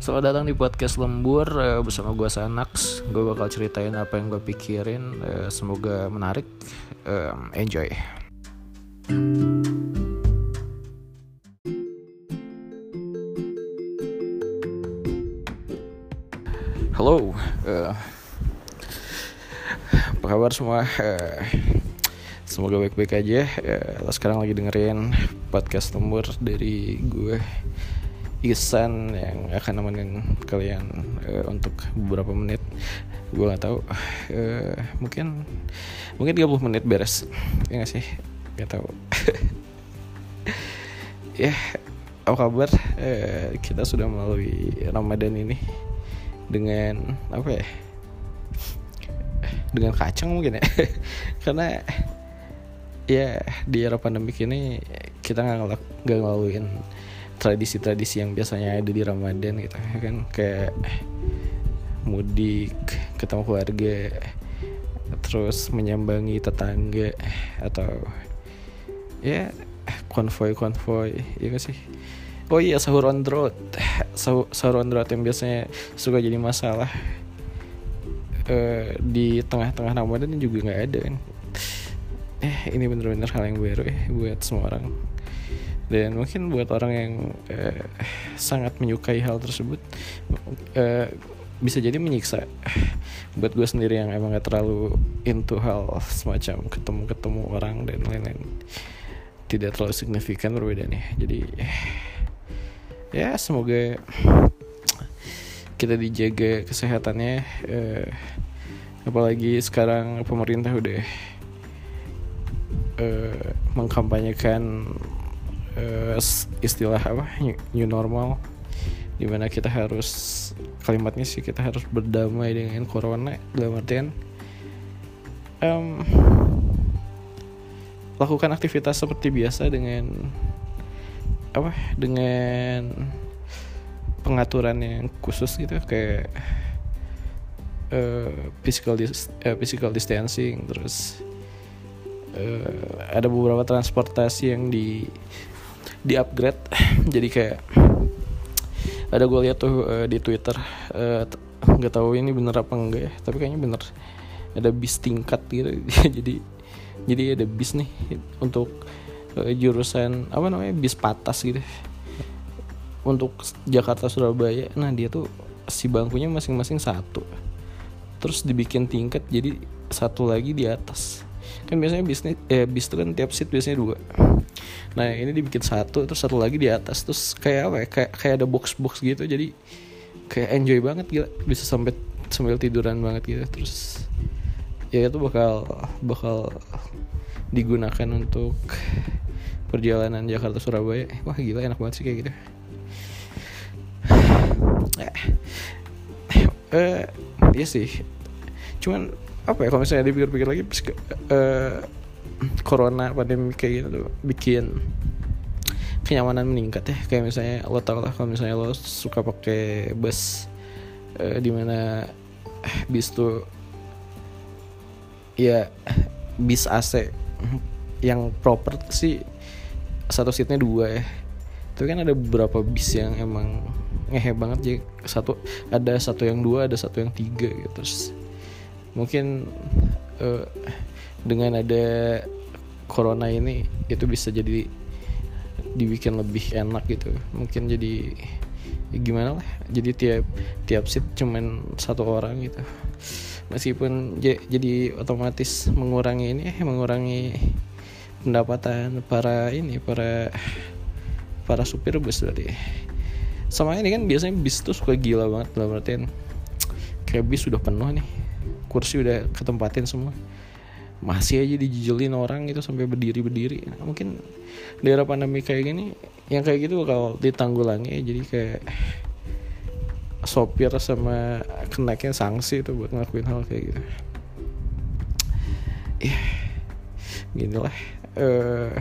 Selamat datang di podcast lembur uh, bersama gue Sanax. Gue bakal ceritain apa yang gue pikirin. Uh, semoga menarik. Uh, enjoy. Halo, uh, apa kabar semua? Uh, semoga baik-baik aja. Uh, sekarang lagi dengerin podcast lembur dari gue Isan yang akan nemenin kalian uh, untuk beberapa menit. Gue nggak tahu. Uh, mungkin mungkin 30 menit beres. Ya gak sih? Nggak tahu. Ya apa kabar? Uh, kita sudah melalui Ramadan ini dengan apa ya? Dengan kacang mungkin ya. Karena ya di era pandemik ini kita nggak ngelaluin tradisi-tradisi yang biasanya ada di Ramadan gitu ya kan? Kayak mudik ketemu keluarga terus menyambangi tetangga atau ya konvoy-konvoy ya gak sih? Oh iya sahur on the road sahur, on the road yang biasanya suka jadi masalah uh, di tengah-tengah Ramadan juga nggak ada kan? Eh ini bener-bener hal yang baru ya buat semua orang dan mungkin buat orang yang uh, sangat menyukai hal tersebut uh, bisa jadi menyiksa. Buat gue sendiri yang emang gak terlalu into hal semacam ketemu-ketemu orang dan lain-lain tidak terlalu signifikan perbedaannya. Jadi ya semoga kita dijaga kesehatannya uh, apalagi sekarang pemerintah udah uh, mengkampanyekan uh, istilah apa? New, normal. Di mana kita harus kalimatnya sih kita harus berdamai dengan corona dalam artian um, lakukan aktivitas seperti biasa dengan apa dengan pengaturan yang khusus gitu. Kayak uh, physical dis uh, physical distancing terus uh, ada beberapa transportasi yang di di upgrade. Jadi kayak ada gue lihat tuh uh, di twitter nggak uh, tahu ini bener apa enggak ya tapi kayaknya bener. Ada bis tingkat gitu. Jadi jadi ada bis nih untuk uh, jurusan apa namanya bis patas gitu. Untuk Jakarta Surabaya. Nah dia tuh si bangkunya masing-masing satu. Terus dibikin tingkat jadi satu lagi di atas. Kan biasanya bisnis eh bis itu kan tiap seat biasanya dua nah ini dibikin satu terus satu lagi di atas terus kayak apa ya kayak kayak ada box box gitu jadi kayak enjoy banget gila. Bisa sampai sambil tiduran banget gitu terus ya itu bakal bakal digunakan untuk perjalanan Jakarta Surabaya. Wah gila enak banget sih kayak gitu. Eh, eh iya sih. Cuman apa ya kalau misalnya dipikir-pikir lagi uh, corona pandemi kayak gitu bikin kenyamanan meningkat ya. Kayak misalnya lo tau lah kalau misalnya lo suka pakai bus uh, di mana bis tuh ya bis AC yang proper sih satu seatnya dua ya. Tapi kan ada beberapa bis yang emang ngehe banget jadi satu ada satu yang dua ada satu yang tiga gitu. Terus mungkin uh, dengan ada corona ini itu bisa jadi dibikin lebih enak gitu. Mungkin jadi ya gimana lah jadi tiap tiap seat cuman satu orang gitu. Meskipun jadi otomatis mengurangi ini mengurangi pendapatan para ini para para supir bus berarti sama ini kan biasanya bis tuh suka gila banget dalam artian kayak bis sudah penuh nih kursi udah ketempatin semua masih aja dijelin orang itu sampai berdiri berdiri nah, mungkin daerah pandemi kayak gini yang kayak gitu kalau ditanggulangi. Jadi kayak sopir sama kenaikin sanksi itu buat ngelakuin hal kayak gitu. Ya gini lah. Uh,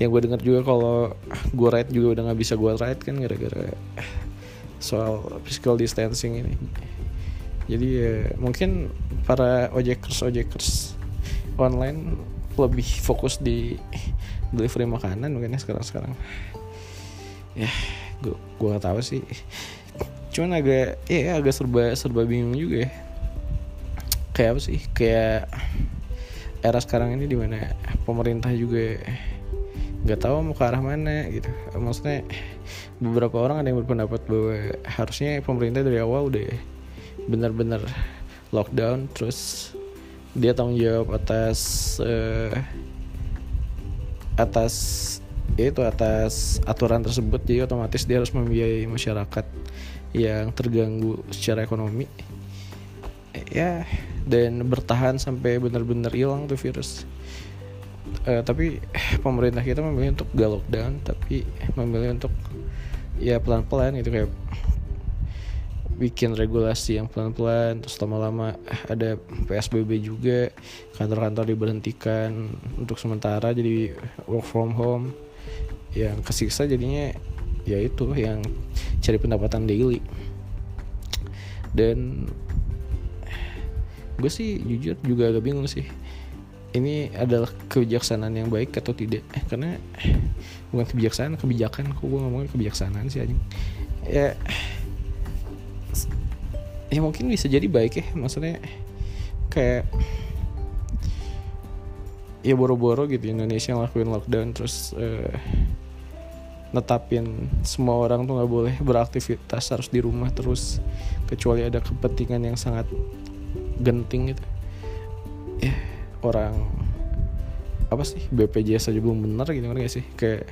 yang gue dengar juga kalau gue ride juga udah nggak bisa gue ride kan gara-gara soal physical distancing ini. Jadi ya mungkin para ojekers ojekers online lebih fokus di delivery makanan mungkin ya sekarang sekarang. Ya gue gue gak tahu sih. Cuman agak ya agak serba serba bingung juga ya. Kayak apa sih? Kayak era sekarang ini di mana pemerintah juga nggak tahu mau ke arah mana gitu. Maksudnya beberapa orang ada yang berpendapat bahwa harusnya pemerintah dari awal udah benar-benar lockdown terus dia tanggung jawab atas uh, atas ya itu atas aturan tersebut. Jadi otomatis dia harus membiayai masyarakat yang terganggu secara ekonomi. Ya dan bertahan sampai benar-benar hilang tuh virus. Uh, tapi pemerintah kita memilih untuk gak lockdown tapi memilih untuk ya pelan-pelan gitu kayak bikin regulasi yang pelan-pelan terus lama-lama ada PSBB juga kantor-kantor diberhentikan untuk sementara jadi work from home. Yang kesiksa jadinya ya itu yang cari pendapatan daily. Dan gue sih jujur juga agak bingung sih ini adalah kebijaksanaan yang baik atau tidak? Eh, karena bukan kebijaksanaan kebijakan kok gue ngomongin kebijaksanaan sih anjing? Ya ya mungkin bisa jadi baik ya maksudnya kayak ya boro-boro gitu Indonesia ngelakuin lockdown terus uh, netapin semua orang tuh nggak boleh beraktivitas harus di rumah terus kecuali ada kepentingan yang sangat genting gitu. Ya orang apa sih BPJS aja belum benar gitu kan gak sih? Kayak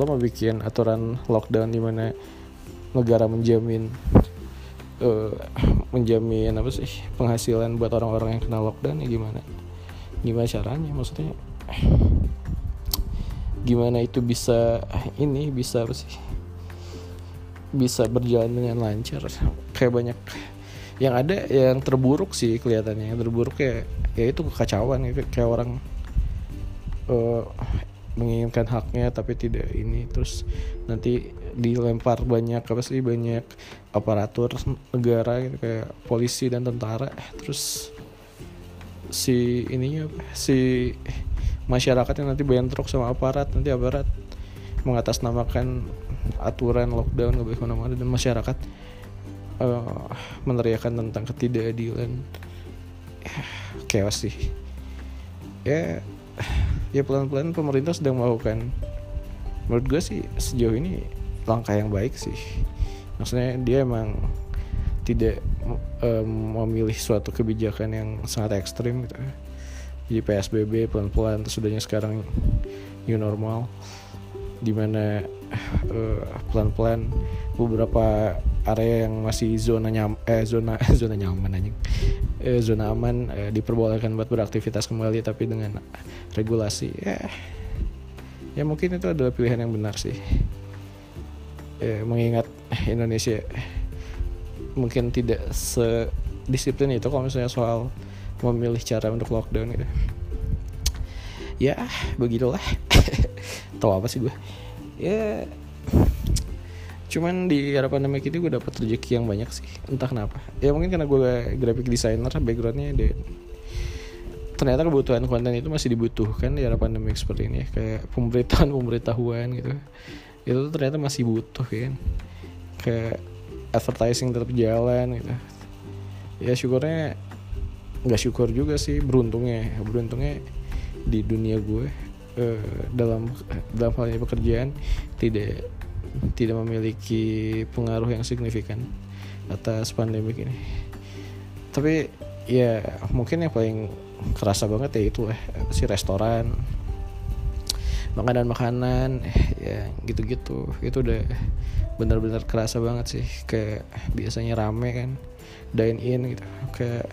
lo mau bikin aturan lockdown di mana negara menjamin uh, menjamin apa sih penghasilan buat orang-orang yang kena lockdown ya gimana? Gimana caranya? Maksudnya gimana itu bisa ini bisa apa sih? Bisa berjalan dengan lancar? Kayak banyak yang ada yang terburuk sih kelihatannya yang terburuk kayak ya itu kekacauan ya, kayak orang uh, menginginkan haknya tapi tidak ini. Terus nanti dilempar banyak apa sih banyak aparatur negara gitu kayak polisi dan tentara. Terus si ininya si masyarakat yang nanti truk sama aparat nanti aparat mengatasnamakan aturan lockdown gak boleh ke mana-mana. Dan masyarakat uh, meneriakan tentang ketidakadilan. Ya, chaos sih. Ya ya pelan-pelan pemerintah sedang melakukan. Menurut gue sih sejauh ini langkah yang baik sih. Maksudnya dia emang tidak um, memilih suatu kebijakan yang sangat ekstrim gitu jadi PSBB pelan-pelan sudahnya sekarang new normal. Di mana uh, pelan-pelan beberapa area yang masih zona nyam eh zona zona nyaman aja eh, zona aman eh, diperbolehkan buat beraktivitas kembali tapi dengan regulasi ya ya mungkin itu adalah pilihan yang benar sih ya, mengingat Indonesia mungkin tidak sedisiplin itu kalau misalnya soal memilih cara untuk lockdown gitu. Ya begitulah. Tahu apa sih gue ya cuman di era pandemi ini gue dapat rezeki yang banyak sih. Entah kenapa. Ya mungkin karena gue graphic designer backgroundnya dan ternyata kebutuhan konten itu masih dibutuhkan di era pandemi seperti ini kayak pemberitaan pemberitahuan gitu itu ternyata masih butuh kan. Kayak advertising tetap jalan gitu. Ya syukurnya nggak syukur juga sih beruntungnya. Beruntungnya di dunia gue uh, dalam dalam hal pekerjaan tidak tidak memiliki pengaruh yang signifikan atas pandemi ini. Tapi ya mungkin yang paling kerasa banget ya itu lah si restoran makanan-makanan ya gitu-gitu. Itu udah benar-benar kerasa banget sih. Kayak biasanya rame kan dine in gitu. Kayak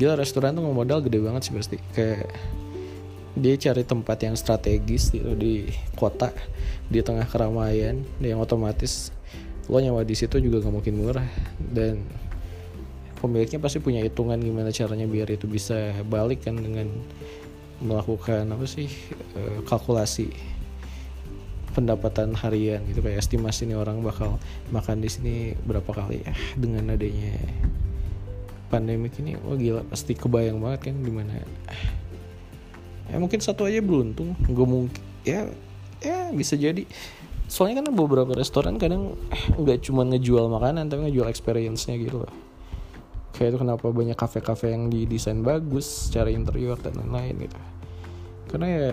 gila restoran tuh modal gede banget sih pasti. Kayak dia cari tempat yang strategis gitu di kota di tengah keramaian yang otomatis lo nyawa di situ juga gak mungkin murah. Dan pemiliknya pasti punya hitungan gimana caranya biar itu bisa balik kan dengan melakukan apa sih eh, kalkulasi pendapatan harian gitu kayak estimasi nih orang bakal makan di sini berapa kali ya dengan adanya pandemik ini. Wah gila pasti kebayang banget kan di mana ya mungkin satu aja beruntung gue mungkin ya ya bisa jadi. Soalnya kan beberapa restoran kadang nggak cuma ngejual makanan tapi ngejual experience-nya gitu loh kayak itu kenapa banyak kafe-kafe yang didesain bagus secara interior dan lain-lain gitu. Karena ya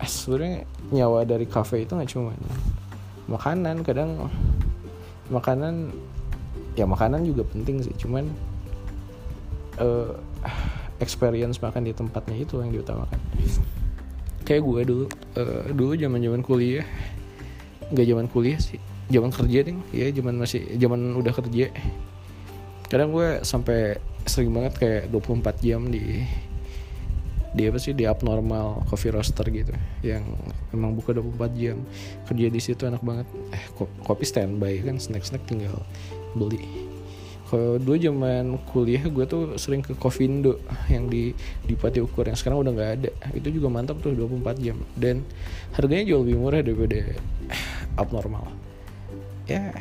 eh, sebenarnya nyawa dari kafe itu nggak cuma makanan kadang makanan ya makanan juga penting sih cuman uh, experience makan di tempatnya itu yang diutamakan. Kayak gue dulu uh, dulu zaman zaman kuliah nggak zaman kuliah sih zaman kerja deh ya zaman masih zaman udah kerja kadang gue sampai sering banget kayak 24 jam di di apa sih di abnormal coffee roaster gitu. Yang emang buka 24 jam kerja di situ enak banget. Eh kopi standby kan snack snack tinggal beli. Kalau dulu zaman kuliah gue tuh sering ke Covindo yang di di Pati Ukur yang sekarang udah nggak ada. Itu juga mantap tuh 24 jam. Dan harganya jauh lebih murah daripada abnormal. Ya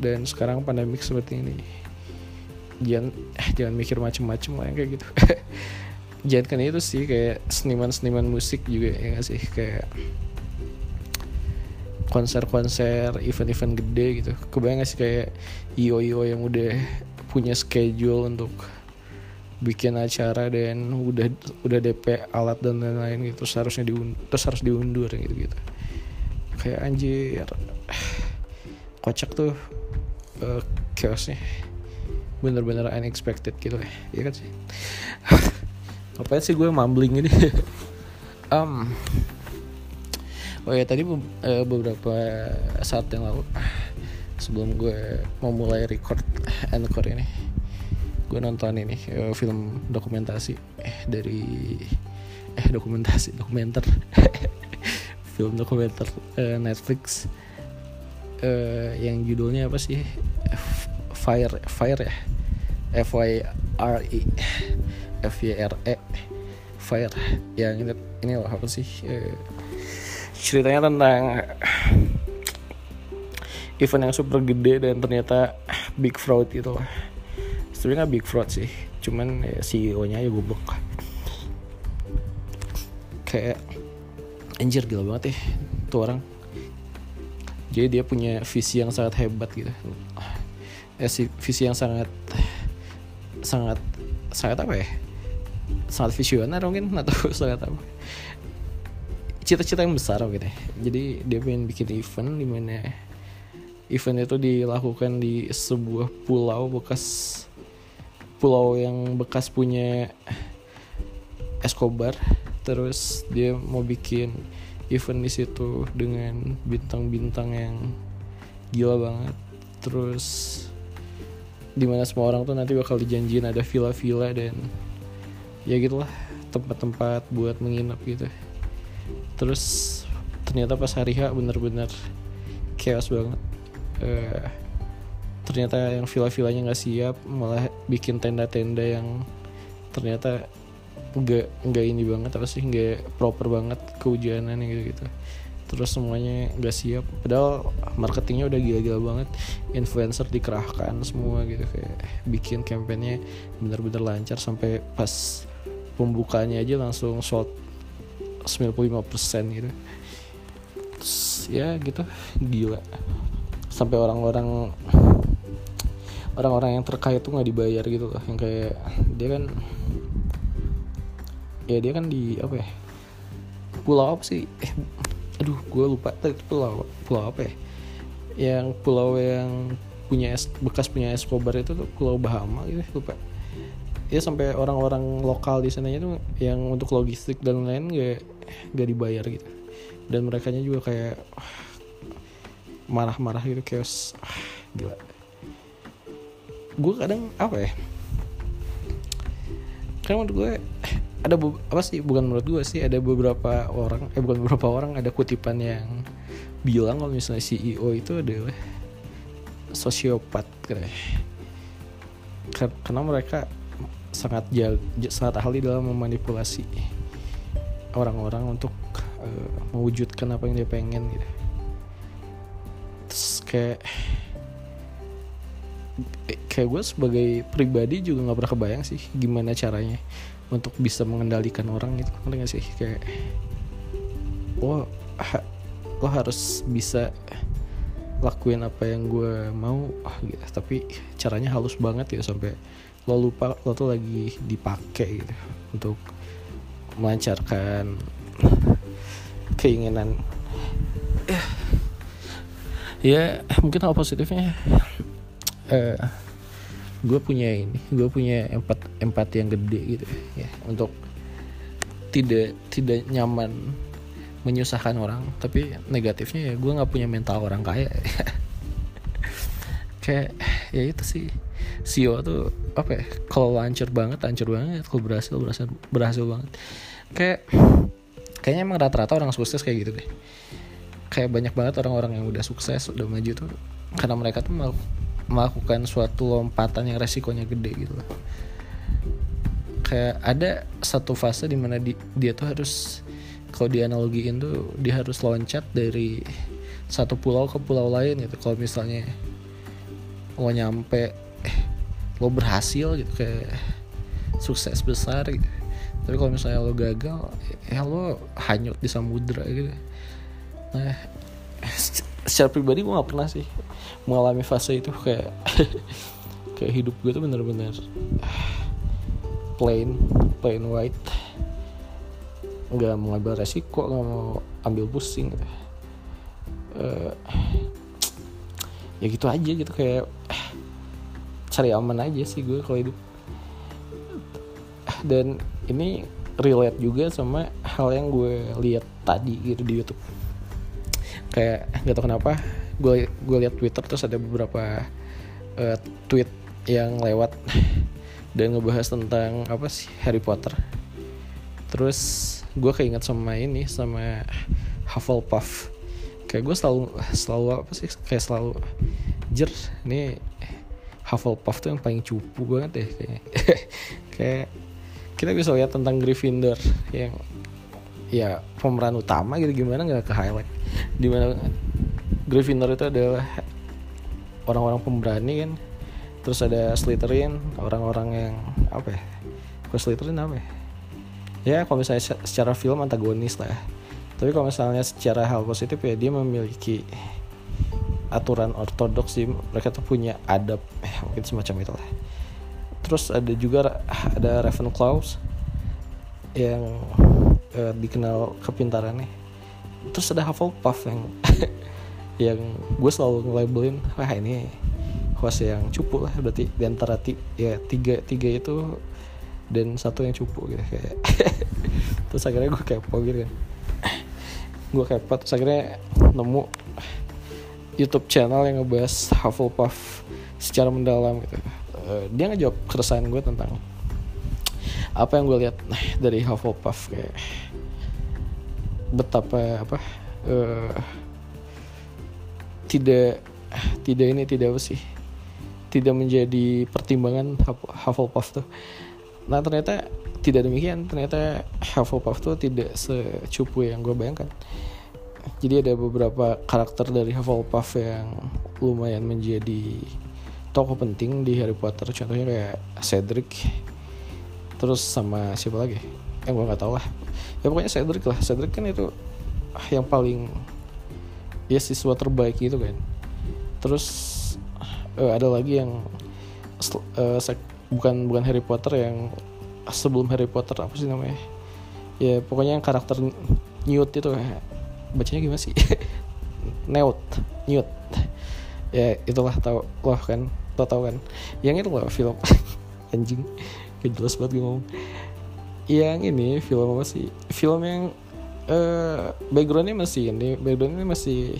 dan sekarang pandemik seperti ini jangan eh, jangan mikir macem-macem lah yang kayak gitu. Jangan kan itu sih kayak seniman-seniman musik juga ya gak sih? Kayak konser-konser event-event gede gitu. Kebayang gak sih kayak io-io yang udah punya schedule untuk bikin acara dan udah udah DP alat dan lain-lain gitu seharusnya diundur terus harus diundur gitu gitu. Kayak anjir. Kocak tuh uh, chaosnya bener-bener unexpected gitu. Ya iya kan sih? Apa sih gue mumbling ini? Um oh ya tadi uh, beberapa saat yang lalu sebelum gue mau mulai record encore ini gue nonton ini uh, film dokumentasi eh dari eh dokumentasi dokumenter film dokumenter uh, Netflix uh, yang judulnya apa sih Fire Fire ya? F Y R E F Y R E Fire. Yang ini ini apa sih? Uh, ceritanya tentang event yang super gede dan ternyata big fraud lah. Sebenarnya big fraud sih cuman ya, CEO nya aja goblok. Kayak anjir gila banget ya tuh orang. Jadi dia punya visi yang sangat hebat gitu. ya visi yang sangat sangat sangat apa ya? Sangat visioner mungkin atau sangat apa. Cita-cita yang besar gitu ya. jadi dia pengen bikin event di mana event itu dilakukan di sebuah pulau bekas pulau yang bekas punya Escobar. Terus dia mau bikin event di situ dengan bintang-bintang yang gila banget. Terus di mana semua orang tuh nanti bakal dijanjiin ada villa-villa dan ya gitulah tempat-tempat buat menginap gitu. Terus ternyata pas hari H bener-bener chaos banget. Uh, ternyata yang villa-villanya nggak siap malah bikin tenda-tenda yang ternyata nggak nggak ini banget apa sih nggak proper banget kehujanan gitu gitu terus semuanya nggak siap. Padahal marketingnya udah gila-gila banget. Influencer dikerahkan semua gitu kayak bikin kampanyenya bener-bener lancar sampai pas pembukanya aja langsung sold 95% gitu. Terus, ya gitu gila. Sampai orang-orang orang-orang yang terkait tuh nggak dibayar gitu loh. Yang kayak dia kan ya dia kan di apa ya pulau apa sih? Eh aduh gue lupa. Tadi pulau pulau apa ya? Yang pulau yang punya es, bekas punya Escobar itu tuh pulau Bahama gitu lupa. Ya sampai orang-orang lokal di sananya tuh yang untuk logistik dan lain gak gak dibayar gitu. Dan mereka juga kayak marah-marah gitu chaos ah, gila. Gue kadang apa ya? Kan menurut gue ada apa sih bukan menurut gue sih ada beberapa orang eh bukan beberapa orang ada kutipan yang bilang kalau misalnya CEO itu adalah sosiopat karena mereka sangat jal, sangat ahli dalam memanipulasi orang-orang untuk uh, mewujudkan apa yang dia pengen gitu. Terus kayak kayak gue sebagai pribadi juga nggak pernah kebayang sih gimana caranya untuk bisa mengendalikan orang gitu ngerti gak sih kayak lo ha, lo harus bisa lakuin apa yang gue mau ah, gitu. tapi caranya halus banget ya sampai lo lupa lo tuh lagi dipakai gitu untuk melancarkan keinginan ya mungkin hal positifnya uh, gue punya ini gue punya empat empat yang gede gitu ya untuk tidak tidak nyaman menyusahkan orang. Tapi negatifnya ya gue nggak punya mental orang kaya. Kayak ya itu sih. Sio tuh apa ya kalau lancar banget lancar banget. Kalau berhasil berhasil berhasil banget. Kayak kayaknya emang rata-rata orang sukses kayak gitu deh. Kayak banyak banget orang-orang yang udah sukses udah maju tuh. Karena mereka tuh melakukan suatu lompatan yang resikonya gede gitu loh kayak ada satu fase di mana di, dia tuh harus kalau dianalogiin tuh dia harus loncat dari satu pulau ke pulau lain gitu. Kalau misalnya lo nyampe eh, lo berhasil gitu kayak sukses besar gitu. Tapi kalau misalnya lo gagal ya lo hanyut di samudra gitu. Nah secara pribadi gue gak pernah sih mengalami fase itu kayak kayak hidup gue tuh bener-bener plain plain white. Nggak mau ngambil resiko nggak mau ambil pusing. Uh, ya gitu aja gitu kayak cari aman aja sih gue kalau hidup. Dan ini relate juga sama hal yang gue lihat tadi gitu di YouTube. Kayak nggak tau kenapa gue gue lihat Twitter terus ada beberapa uh, tweet yang lewat dan ngebahas tentang apa sih Harry Potter. Terus gue keinget sama ini sama Hufflepuff. Kayak gue selalu selalu apa sih kayak selalu jer ini Hufflepuff tuh yang paling cupu banget deh kayak. Kayak kita bisa lihat tentang Gryffindor yang ya pemeran utama gitu gimana nggak ke highlight? Di mana Gryffindor itu adalah orang-orang pemberani kan. Terus ada Slytherin orang-orang yang apa ya Slytherin apa ya? Ya kalau misalnya secara film antagonis lah. Tapi kalau misalnya secara hal positif ya dia memiliki aturan ortodoks sih mereka tuh punya adab eh, mungkin semacam itu lah. Terus ada juga ada Ravenclaws yang uh, dikenal kepintarannya. Terus ada Hufflepuff yang yang gue selalu nge-labelin wah ini host yang cupu lah. Berarti di antara ya tiga tiga itu dan satu yang cupu gitu kayak. Terus akhirnya gue kepo gitu kan. Gue kepo terus akhirnya nemu YouTube channel yang ngebahas Hufflepuff secara mendalam gitu. Uh, dia ngejawab keresahan gue tentang apa yang gue lihat dari Hufflepuff kayak betapa apa uh, tidak tidak ini tidak apa sih? Tidak menjadi pertimbangan Hufflepuff tuh. Nah ternyata tidak demikian. Ternyata Hufflepuff tuh tidak secupu yang gue bayangkan. Jadi ada beberapa karakter dari Hufflepuff yang lumayan menjadi tokoh penting di Harry Potter. Contohnya kayak Cedric terus sama siapa lagi? Yang gue nggak tahu lah. Ya pokoknya Cedric lah. Cedric kan itu yang paling ya siswa terbaik gitu kan. Terus uh, ada lagi yang uh, bukan bukan Harry Potter yang sebelum Harry Potter apa sih namanya? Ya pokoknya yang karakter Newt itu bacanya gimana sih? Newt Newt. Ya itulah tau loh kan tau tau kan. Yang itu loh film. Anjing gak jelas banget gue ngomong. Yang ini film apa sih? Film yang uh, backgroundnya masih ini. Backgroundnya masih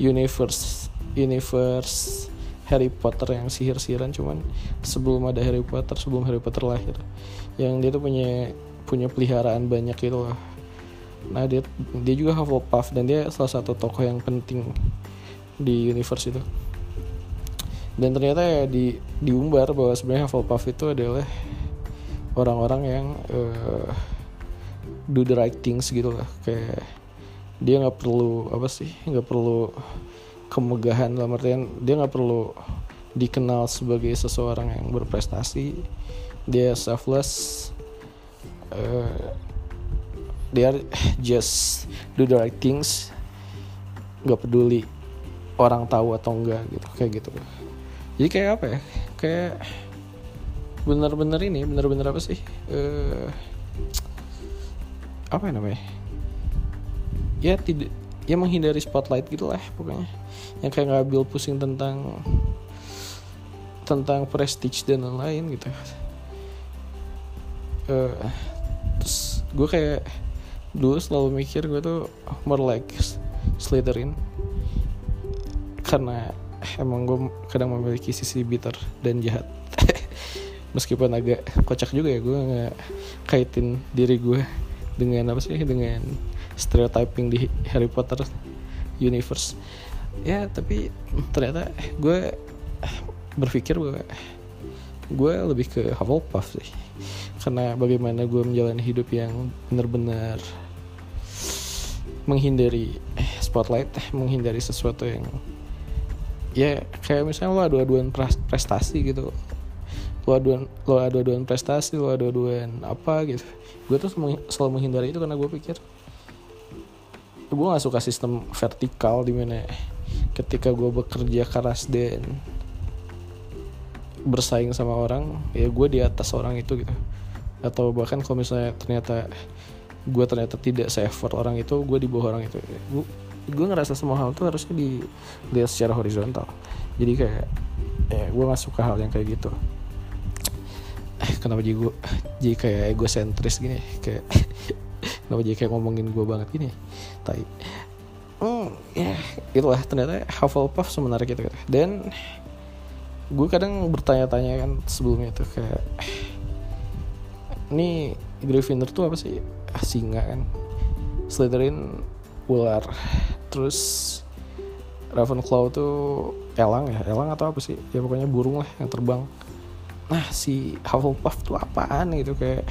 universe universe Harry Potter yang sihir-sihiran. Cuman sebelum ada Harry Potter sebelum Harry Potter lahir yang dia tuh punya punya peliharaan banyak gitu loh nah dia dia juga Hufflepuff dan dia salah satu tokoh yang penting di universe itu. Dan ternyata ya di diumbar bahwa sebenarnya Hufflepuff itu adalah orang-orang yang uh, do the right things gitu lah. Kayak dia nggak perlu apa sih nggak perlu kemegahan dalam artian dia nggak perlu dikenal sebagai seseorang yang berprestasi. Dia selfless uh, dia just do the right things. Nggak peduli orang tahu atau enggak gitu kayak gitu. Jadi kayak apa ya? Kayak bener-bener ini bener-bener apa sih? Uh, apa ya namanya? Ya tidak ya menghindari spotlight gitulah pokoknya. Yang kayak ngambil pusing tentang tentang prestige dan lain-lain gitu. Uh, terus gue kayak dulu selalu mikir gue tuh more like Slytherin. Karena emang gue kadang memiliki sisi bitter dan jahat. Meskipun agak kocak juga ya gue nggak kaitin diri gue dengan apa sih? Dengan stereotyping di Harry Potter universe. Ya tapi ternyata gue berpikir bahwa gue lebih ke Hufflepuff sih. Karena bagaimana gue menjalani hidup yang benar-benar menghindari spotlight menghindari sesuatu yang ya kayak misalnya lo adu-aduan prestasi gitu. Lo aduan lo adu-aduan prestasi lo adu-aduan apa gitu gue tuh selalu menghindari itu karena gue pikir gue gak suka sistem vertikal di mana ketika gue bekerja keras dan bersaing sama orang ya gue di atas orang itu gitu. Atau bahkan kalau misalnya ternyata gue ternyata tidak se effort orang itu gue di bawah orang itu. Gue gue ngerasa semua hal tuh harusnya dilihat secara horizontal. Jadi kayak ya gue gak suka hal yang kayak gitu eh kenapa jadi gue jadi kayak egosentris gini? Kayak kenapa jadi kayak ngomongin gue banget gini? Tapi hmm, ya itulah. Ternyata Hufflepuff semenarik itu gitu. dan gue kadang bertanya-tanya kan sebelumnya tuh kayak ini Gryffindor tuh apa sih? Singa kan. Slytherin ular. Terus Ravenclaw tuh elang ya? Elang atau apa sih? Ya pokoknya burung lah yang terbang nah si Hufflepuff tuh apaan? Gitu kayak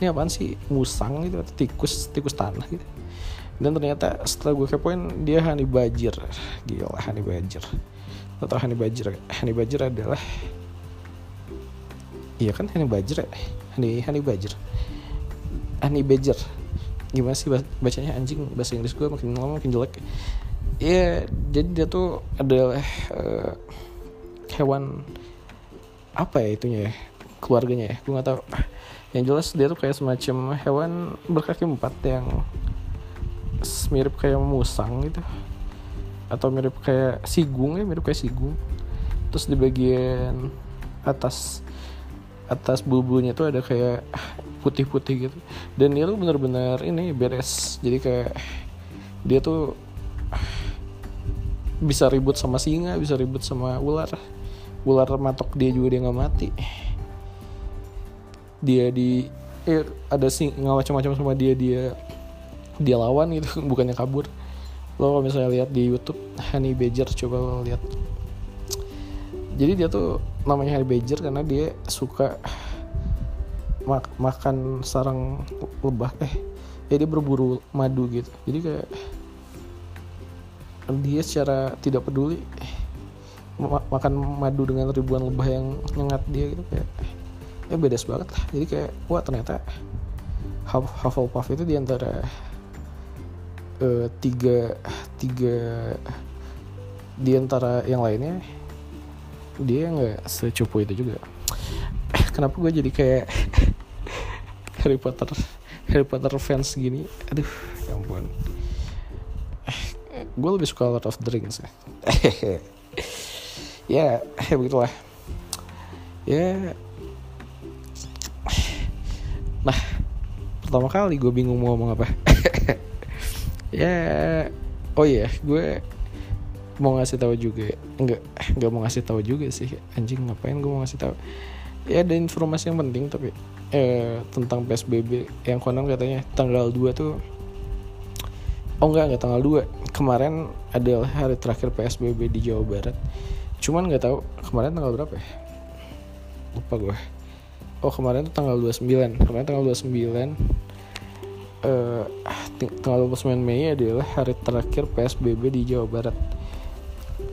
ini apaan sih? Musang gitu atau tikus tikus tanah gitu. Dan ternyata setelah gue kepoin dia honey badger. Gila honey badger. Lo tau honey badger honey badger adalah iya kan honey badger ya? Honey honey badger. Honey badger. Gimana sih bacanya? Anjing bahasa Inggris gue makin lama makin jelek. Ya jadi dia tuh adalah uh, hewan apa ya itunya ya? Keluarganya ya? Gue nggak tahu. Yang jelas dia tuh kayak semacam hewan berkaki empat yang mirip kayak musang gitu. Atau mirip kayak sigung ya mirip kayak sigung. Terus di bagian atas atas bulunya tuh ada kayak putih-putih gitu. Dan dia tuh bener-bener ini beres. Jadi kayak dia tuh bisa ribut sama singa bisa ribut sama ular ular matok dia juga dia nggak mati. Dia di eh, ada singa macam-macam sama dia dia dia lawan gitu bukannya kabur. Lo kalau misalnya lihat di YouTube Honey Badger coba lo lihat. Jadi dia tuh namanya Honey Badger karena dia suka mak makan sarang lebah eh ya berburu madu gitu. Jadi kayak dia secara tidak peduli ma makan madu dengan ribuan lebah yang nyengat dia gitu kayak ya beda banget lah. Jadi kayak wah ternyata Hufflepuff itu di antara uh, tiga tiga di antara yang lainnya dia nggak secupu itu juga. Kenapa gue jadi kayak Harry Potter Harry Potter fans gini? Aduh ya ampun. Gue lebih suka Lord of the Rings ya ya ya begitulah. Ya. Nah pertama kali gue bingung mau ngomong apa. Ya oh iya gue mau ngasih tahu juga. Enggak enggak mau ngasih tahu juga sih. Anjing ngapain gue mau ngasih tahu? Ya ada informasi yang penting tapi eh, tentang PSBB yang konon katanya tanggal 2 tuh oh enggak enggak tanggal 2 kemarin adalah hari terakhir PSBB di Jawa Barat cuman nggak tahu kemarin tanggal berapa ya? Lupa gue oh kemarin tuh tanggal 29 kemarin tanggal 29 uh, tanggal 29 Mei adalah hari terakhir PSBB di Jawa Barat.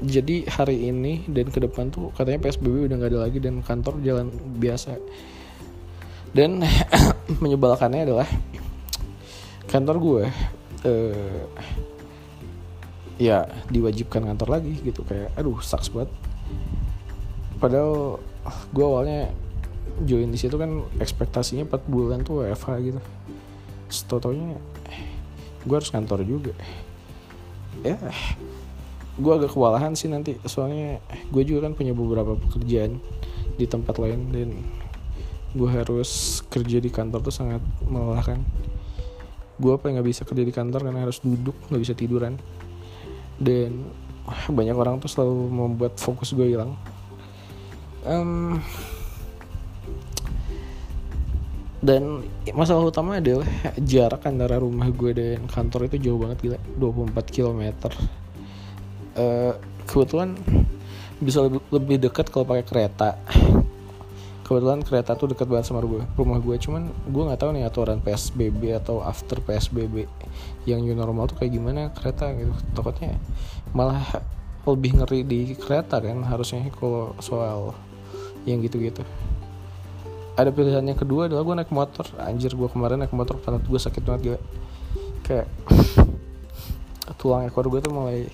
Jadi hari ini dan ke depan tuh katanya PSBB udah nggak ada lagi dan kantor jalan biasa. Dan menyebalkannya adalah kantor gue uh, ya diwajibkan kantor lagi gitu. Kayak aduh sucks banget. Padahal gue awalnya join di situ kan ekspektasinya 4 bulan tuh WFH gitu. Setotoknya gue harus kantor juga. Ya gue agak kewalahan sih nanti. Soalnya gue juga kan punya beberapa pekerjaan di tempat lain dan gue harus kerja di kantor tuh sangat melelahkan. Gue apa nggak bisa kerja di kantor karena harus duduk nggak bisa tiduran dan banyak orang tuh selalu membuat fokus gue hilang. Um, dan masalah utama adalah jarak antara rumah gue dan kantor itu jauh banget gila. 24 km uh, kebetulan bisa lebih, lebih dekat kalau pakai kereta kebetulan kereta tuh dekat banget sama gue rumah gue cuman gue nggak tahu nih aturan psbb atau after psbb yang new normal tuh kayak gimana kereta gitu. Takutnya malah lebih ngeri di kereta kan harusnya kalau soal yang gitu-gitu. Ada pilihan yang kedua adalah gue naik motor. Anjir gue kemarin naik motor pantat gue sakit banget gila. Kayak tulang ekor gue tuh mulai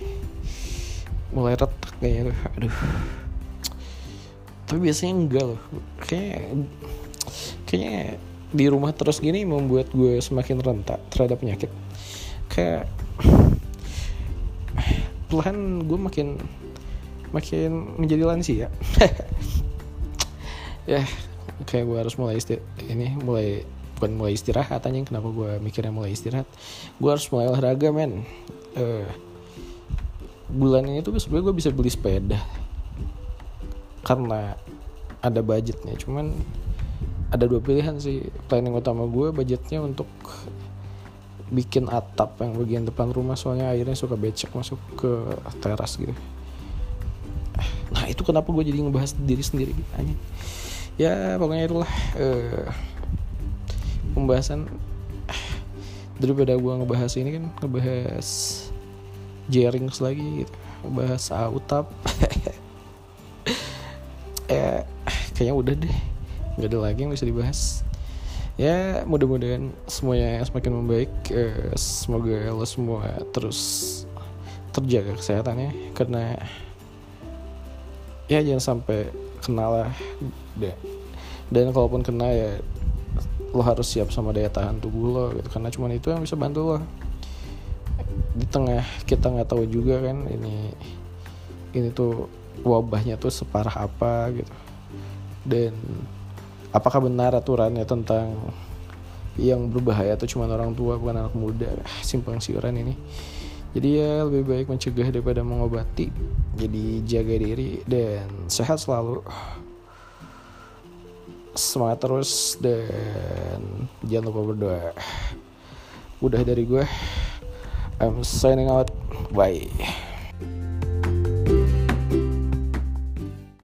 mulai retak kayaknya aduh tapi biasanya enggak loh. Kayak kayaknya di rumah terus gini membuat gue semakin rentak terhadap penyakit. Kayak pelan gue makin makin menjadi lansia. Ya kayak gue harus mulai istir ini mulai bukan mulai istirahat aja kenapa gue mikirnya mulai istirahat? Gue harus mulai olahraga men. Uh, bulan ini tuh sebenarnya gue bisa beli sepeda karena ada budgetnya. Cuman ada dua pilihan sih. Planning utama gue budgetnya untuk bikin atap yang bagian depan rumah. Soalnya airnya suka becek masuk ke teras gitu. Nah itu kenapa gue jadi ngebahas diri sendiri aja. Ya pokoknya itulah uh, pembahasan daripada gue ngebahas ini kan ngebahas Jerings lagi gitu. Ngebahas Autap ya kayaknya udah deh. Nggak ada lagi yang bisa dibahas. Ya mudah-mudahan semuanya semakin membaik. Uh, semoga lo semua terus terjaga kesehatannya. Karena ya jangan sampai kenal lah. Dan kalaupun kena ya lo harus siap sama daya tahan tubuh lo gitu. Karena cuma itu yang bisa bantu lo. Di tengah kita nggak tahu juga kan ini ini tuh wabahnya tuh separah apa gitu. Dan apakah benar aturannya tentang yang berbahaya itu cuma orang tua bukan anak muda? Simpang siuran ini. Jadi ya lebih baik mencegah daripada mengobati. Jadi jaga diri dan sehat selalu. Semangat terus dan jangan lupa berdoa. Udah dari gue I'm signing out. Bye